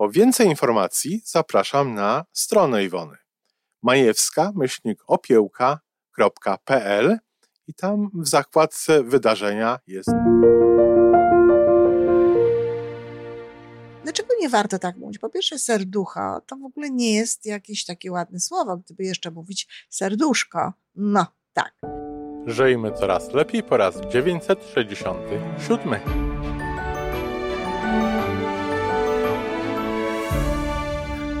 Po więcej informacji zapraszam na stronę Iwony majewska-opiełka.pl i tam w zakładce wydarzenia jest. Dlaczego nie warto tak mówić? Po pierwsze, serducho to w ogóle nie jest jakieś takie ładne słowo, gdyby jeszcze mówić serduszko. No, tak. Żyjmy coraz lepiej po raz 967.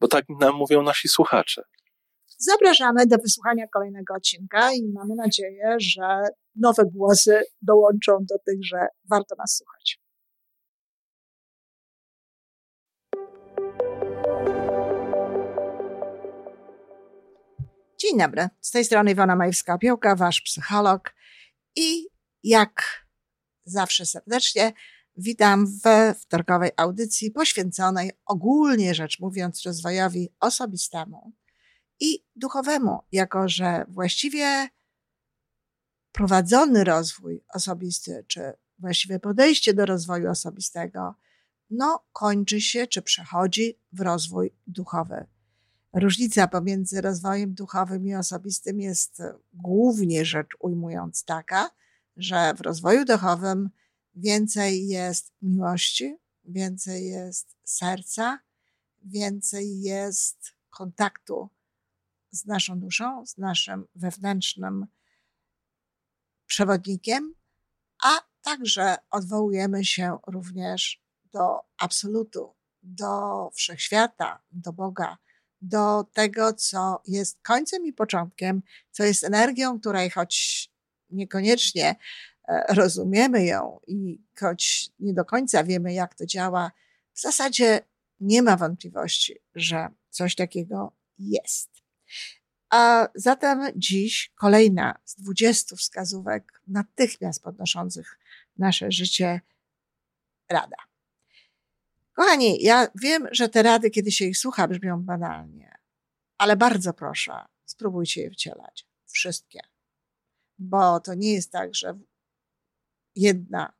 bo tak nam mówią nasi słuchacze. Zapraszamy do wysłuchania kolejnego odcinka i mamy nadzieję, że nowe głosy dołączą do tych, że warto nas słuchać. Dzień dobry, z tej strony Iwona Majewska-Piołka, wasz psycholog i jak zawsze serdecznie witam we wtorkowej audycji poświęconej ogólnie rzecz mówiąc rozwojowi osobistemu i duchowemu, jako że właściwie prowadzony rozwój osobisty, czy właściwe podejście do rozwoju osobistego, no, kończy się czy przechodzi w rozwój duchowy. Różnica pomiędzy rozwojem duchowym i osobistym jest głównie rzecz ujmując taka, że w rozwoju duchowym więcej jest miłości, więcej jest serca, więcej jest kontaktu z naszą duszą, z naszym wewnętrznym przewodnikiem, a także odwołujemy się również do absolutu, do wszechświata, do Boga, do tego, co jest końcem i początkiem, co jest energią, której choć niekoniecznie rozumiemy ją i choć nie do końca wiemy, jak to działa, w zasadzie nie ma wątpliwości, że coś takiego jest. A zatem dziś kolejna z 20 wskazówek natychmiast podnoszących nasze życie rada. Kochani, ja wiem, że te rady, kiedy się ich słucha, brzmią banalnie, ale bardzo proszę, spróbujcie je wcielać. Wszystkie. Bo to nie jest tak, że jedna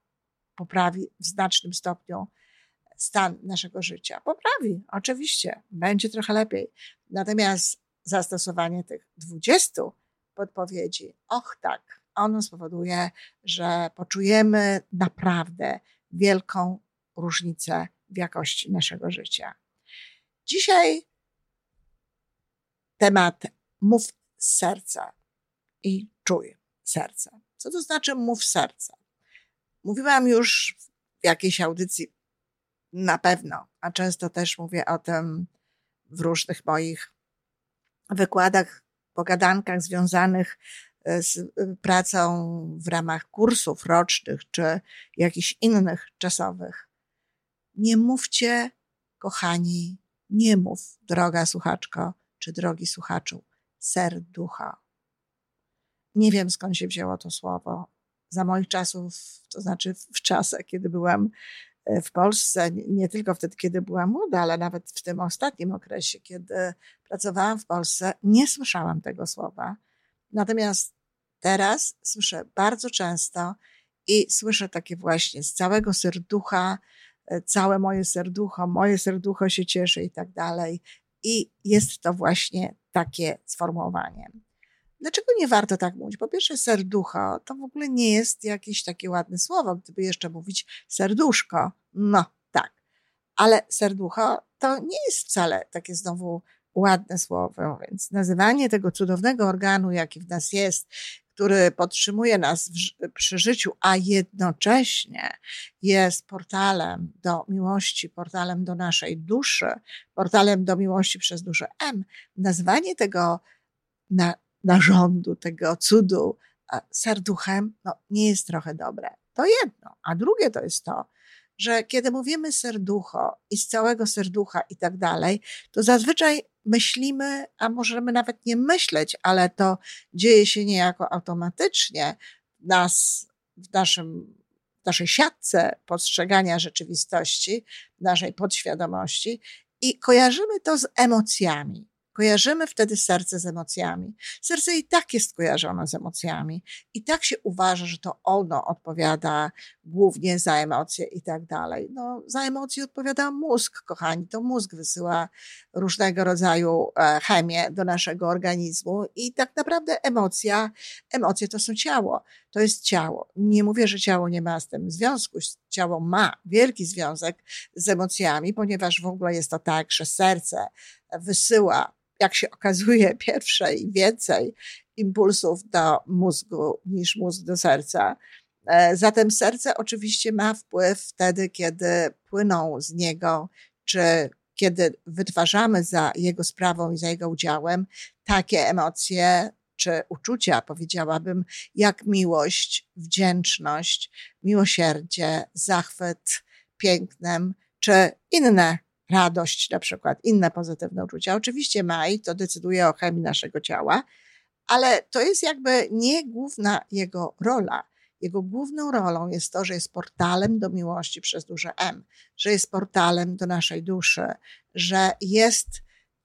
poprawi w znacznym stopniu stan naszego życia. Poprawi, oczywiście, będzie trochę lepiej. Natomiast zastosowanie tych 20 podpowiedzi, och tak, ono spowoduje, że poczujemy naprawdę wielką różnicę w jakości naszego życia. Dzisiaj temat mów z serca i czuj serce. Co to znaczy mów serca? Mówiłam już w jakiejś audycji na pewno, a często też mówię o tym w różnych moich wykładach, pogadankach związanych e, z e, pracą w ramach kursów rocznych czy jakichś innych czasowych. Nie mówcie, kochani, nie mów, droga słuchaczko czy drogi słuchaczu, serducha. Nie wiem skąd się wzięło to słowo. Za moich czasów, to znaczy w czasach, kiedy byłam e, w Polsce, nie tylko wtedy, kiedy byłam młoda, ale nawet w tym ostatnim okresie, kiedy pracowałam w Polsce, nie słyszałam tego słowa. Natomiast teraz słyszę bardzo często i słyszę takie właśnie z całego serducha, E, całe moje serducho, moje serducho się cieszy i tak dalej. I jest to właśnie takie sformułowanie. Dlaczego nie warto tak mówić? Po pierwsze, serducho to w ogóle nie jest jakieś takie ładne słowo, gdyby jeszcze mówić serduszko. No, tak. Ale serducho to nie jest wcale takie znowu ładne słowo, więc nazywanie tego cudownego organu, jaki w nas jest, który podtrzymuje nas w, przy życiu, a jednocześnie jest portalem do miłości, portalem do naszej duszy, portalem do miłości przez duszę M, nazwanie tego na, narządu, tego cudu serduchem, no, nie jest trochę dobre. To jedno. A drugie to jest to, że kiedy mówimy serducho i z całego serducha i tak dalej, to zazwyczaj myślimy, a możemy nawet nie myśleć, ale to dzieje się niejako automatycznie nas, w naszym, w naszej siatce postrzegania rzeczywistości, w naszej podświadomości i kojarzymy to z emocjami. Kojarzymy wtedy serce z emocjami. Serce i tak jest kojarzone z emocjami. I tak się uważa, że to ono odpowiada głównie za emocje i tak dalej. No, za emocje odpowiada mózg, kochani. To mózg wysyła różnego rodzaju e, chemię do naszego organizmu i tak naprawdę emocja, emocje to są ciało. To jest ciało. Nie mówię, że ciało nie ma z tym związku. Ciało ma wielki związek z emocjami, ponieważ w ogóle jest to tak, że serce wysyła jak się okazuje, pierwsze i więcej impulsów do mózgu niż mózg do serca. E, zatem serce oczywiście ma wpływ wtedy, kiedy płyną z niego, czy kiedy wytwarzamy za jego sprawą i za jego udziałem takie emocje, czy uczucia, powiedziałabym, jak miłość, wdzięczność, miłosierdzie, zachwyt pięknem, czy inne radość na przykład, inne pozytywne uczucia. Oczywiście ma i to decyduje o chemii naszego ciała, ale to jest jakby nie główna jego rola. Jego główną rolą jest to, że jest portalem do miłości przez duże M, że jest portalem do naszej duszy, że jest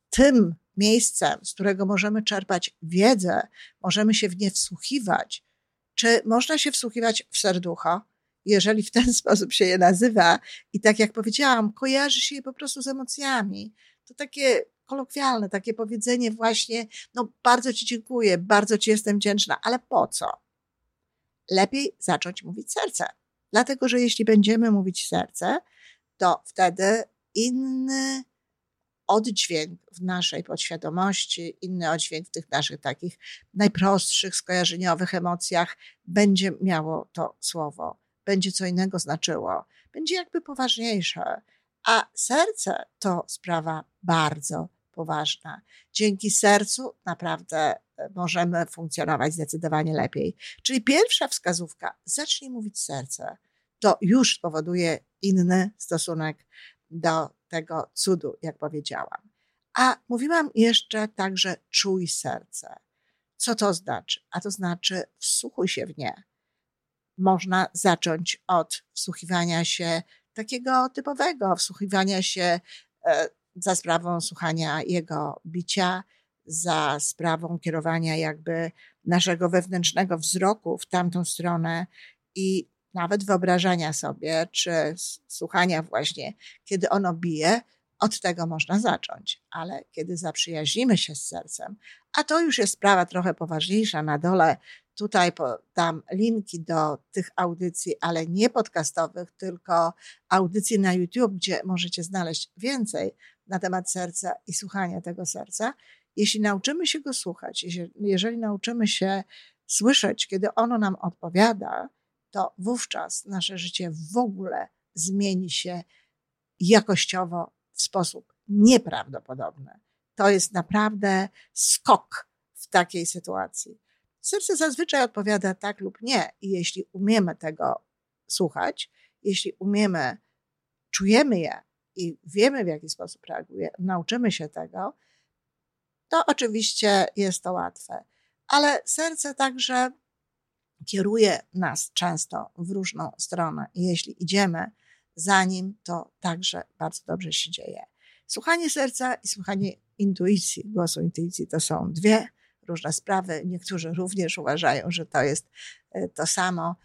tym miejscem, z którego możemy czerpać wiedzę, możemy się w nie wsłuchiwać. Czy można się wsłuchiwać w serducho? Jeżeli w ten sposób się je nazywa i tak jak powiedziałam, kojarzy się je po prostu z emocjami. To takie kolokwialne, takie powiedzenie właśnie, no bardzo Ci dziękuję, bardzo Ci jestem wdzięczna, ale po co? Lepiej zacząć mówić serce. Dlatego, że jeśli będziemy mówić serce, to wtedy inny oddźwięk w naszej podświadomości, inny oddźwięk w tych naszych takich najprostszych, skojarzeniowych emocjach będzie miało to słowo będzie co innego znaczyło, będzie jakby poważniejsze. A serce to sprawa bardzo poważna. Dzięki sercu naprawdę e, możemy funkcjonować zdecydowanie lepiej. Czyli pierwsza wskazówka, zacznij mówić serce. To już spowoduje inny stosunek do tego cudu, jak powiedziałam. A mówiłam jeszcze także czuj serce. Co to znaczy? A to znaczy wsłuchuj się w nie można zacząć od wsłuchiwania się takiego typowego, wsłuchiwania się e, za sprawą słuchania jego bicia, za sprawą kierowania jakby naszego wewnętrznego wzroku w tamtą stronę i nawet wyobrażania sobie, czy słuchania właśnie, kiedy ono bije, od tego można zacząć. Ale kiedy zaprzyjaźnimy się z sercem, a to już jest sprawa trochę poważniejsza, na dole Tutaj dam linki do tych audycji, ale nie podcastowych, tylko audycji na YouTube, gdzie możecie znaleźć więcej na temat serca i słuchania tego serca. Jeśli nauczymy się go słuchać, jeżeli nauczymy się słyszeć, kiedy ono nam odpowiada, to wówczas nasze życie w ogóle zmieni się jakościowo w sposób nieprawdopodobny. To jest naprawdę skok w takiej sytuacji. Serce zazwyczaj odpowiada tak lub nie, i jeśli umiemy tego słuchać, jeśli umiemy, czujemy je i wiemy, w jaki sposób reaguje, nauczymy się tego, to oczywiście jest to łatwe. Ale serce także kieruje nas często w różną stronę. I jeśli idziemy za nim, to także bardzo dobrze się dzieje. Słuchanie serca i słuchanie intuicji, głosu intuicji to są dwie różne sprawy. Niektórzy również uważają, że to jest e, to samo.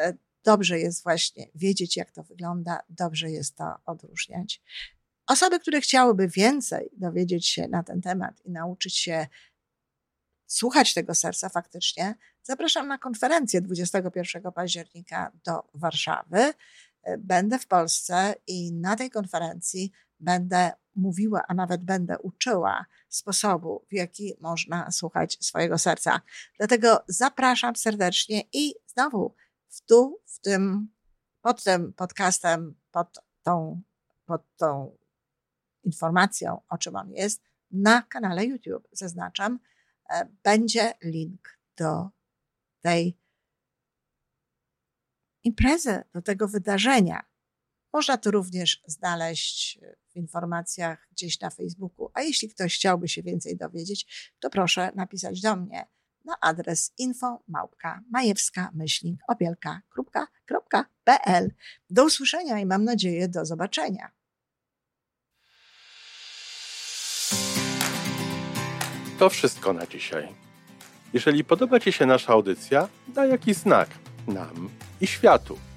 E, dobrze jest właśnie wiedzieć, jak to wygląda, dobrze jest to odróżniać. Osoby, które chciałyby więcej dowiedzieć się na ten temat i nauczyć się słuchać tego serca faktycznie, zapraszam na konferencję 21 października do Warszawy. E, będę w Polsce i na tej konferencji będę mówiła, a nawet będę uczyła sposobu, w jaki można słuchać swojego serca. Dlatego zapraszam serdecznie i znowu w tu, w tym, pod tym podcastem, pod tą, pod tą informacją, o czym on jest, na kanale YouTube, zaznaczam, e, będzie link do tej imprezy, do tego wydarzenia. Można to również znaleźć w informacjach gdzieś na Facebooku. A jeśli ktoś chciałby się więcej dowiedzieć, to proszę napisać do mnie na adres info majewska opielka.pl. Do usłyszenia i mam nadzieję do zobaczenia. To wszystko na dzisiaj. Jeżeli podoba Ci się nasza audycja, daj jakiś znak nam i światu.